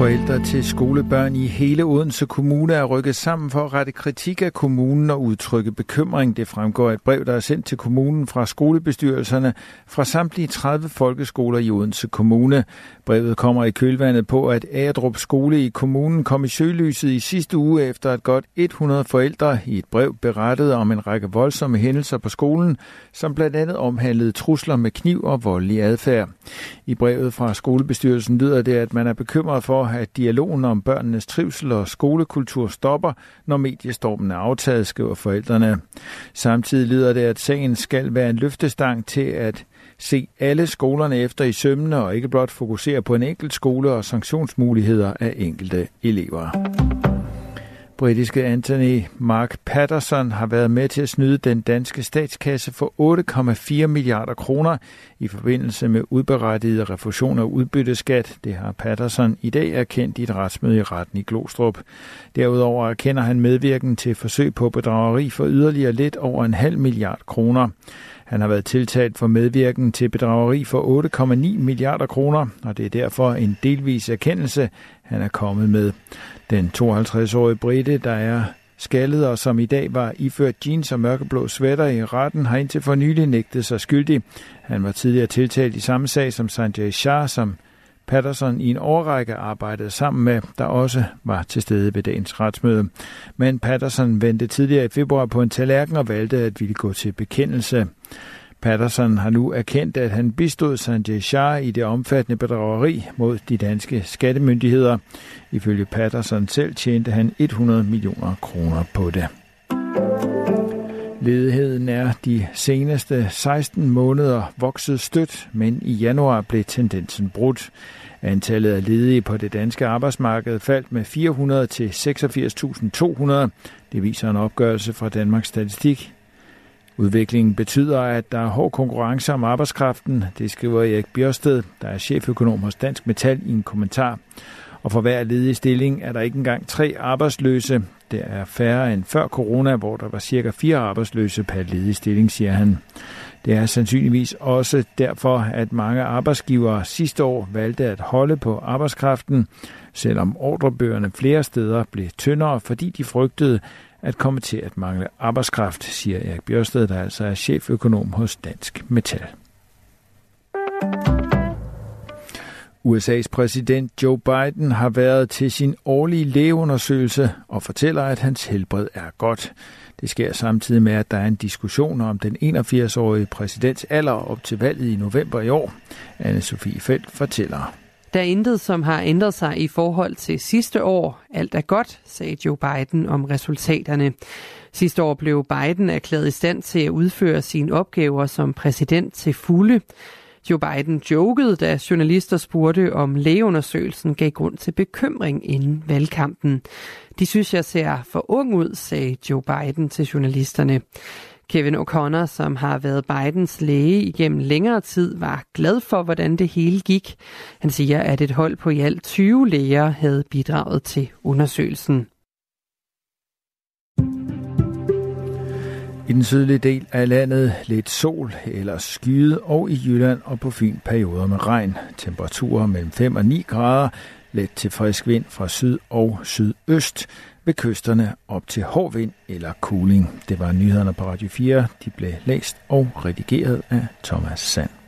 Forældre til skolebørn i hele Odense Kommune er rykket sammen for at rette kritik af kommunen og udtrykke bekymring. Det fremgår af et brev, der er sendt til kommunen fra skolebestyrelserne fra samtlige 30 folkeskoler i Odense Kommune. Brevet kommer i kølvandet på, at Adrup Skole i kommunen kom i søgelyset i sidste uge efter at godt 100 forældre i et brev berettede om en række voldsomme hændelser på skolen, som blandt andet omhandlede trusler med kniv og voldelig adfærd. I brevet fra skolebestyrelsen lyder det, at man er bekymret for, at dialogen om børnenes trivsel og skolekultur stopper, når mediestormen er aftaget, skriver forældrene. Samtidig lyder det, at sagen skal være en løftestang til at se alle skolerne efter i sømmene og ikke blot fokusere på en enkelt skole og sanktionsmuligheder af enkelte elever. Britiske Anthony Mark Patterson har været med til at snyde den danske statskasse for 8,4 milliarder kroner i forbindelse med udberettigede refusion af udbytteskat. Det har Patterson i dag erkendt i et retsmøde i retten i Glostrup. Derudover erkender han medvirken til forsøg på bedrageri for yderligere lidt over en halv milliard kroner. Han har været tiltalt for medvirken til bedrageri for 8,9 milliarder kroner, og det er derfor en delvis erkendelse, han er kommet med. Den 52-årige Britte, der er skaldet og som i dag var iført jeans og mørkeblå sweater i retten, har indtil for nylig nægtet sig skyldig. Han var tidligere tiltalt i samme sag som Sanjay Shah, som Patterson i en årrække arbejdede sammen med, der også var til stede ved dagens retsmøde. Men Patterson vendte tidligere i februar på en tallerken og valgte at ville gå til bekendelse. Patterson har nu erkendt, at han bistod Sanjay Shah i det omfattende bedrageri mod de danske skattemyndigheder. Ifølge Patterson selv tjente han 100 millioner kroner på det. Ledigheden er de seneste 16 måneder vokset stødt, men i januar blev tendensen brudt. Antallet af ledige på det danske arbejdsmarked faldt med 400 til 86.200. Det viser en opgørelse fra Danmarks Statistik. Udviklingen betyder, at der er hård konkurrence om arbejdskraften, det skriver Erik Bjørsted, der er cheføkonom hos Dansk Metal i en kommentar. Og for hver ledig stilling er der ikke engang tre arbejdsløse. Det er færre end før corona, hvor der var cirka fire arbejdsløse per ledig stilling, siger han. Det er sandsynligvis også derfor, at mange arbejdsgivere sidste år valgte at holde på arbejdskraften, selvom ordrebøgerne flere steder blev tyndere, fordi de frygtede, at komme til at mangle arbejdskraft, siger Erik Bjørsted, der altså er cheføkonom hos Dansk Metal. USA's præsident Joe Biden har været til sin årlige lægeundersøgelse og fortæller, at hans helbred er godt. Det sker samtidig med, at der er en diskussion om den 81-årige præsidents alder op til valget i november i år. Anne-Sophie Felt fortæller. Der er intet, som har ændret sig i forhold til sidste år. Alt er godt, sagde Joe Biden om resultaterne. Sidste år blev Biden erklæret i stand til at udføre sine opgaver som præsident til fulde. Joe Biden jokede, da journalister spurgte, om lægeundersøgelsen gav grund til bekymring inden valgkampen. De synes, jeg ser for ung ud, sagde Joe Biden til journalisterne. Kevin O'Connor, som har været Bidens læge igennem længere tid, var glad for, hvordan det hele gik. Han siger, at et hold på i alt 20 læger havde bidraget til undersøgelsen. I den sydlige del af landet lidt sol eller skyde, og i Jylland og på Fyn perioder med regn. Temperaturer mellem 5 og 9 grader, let til frisk vind fra syd og sydøst ved kysterne op til hård vind eller cooling. Det var nyhederne på Radio 4. De blev læst og redigeret af Thomas Sand.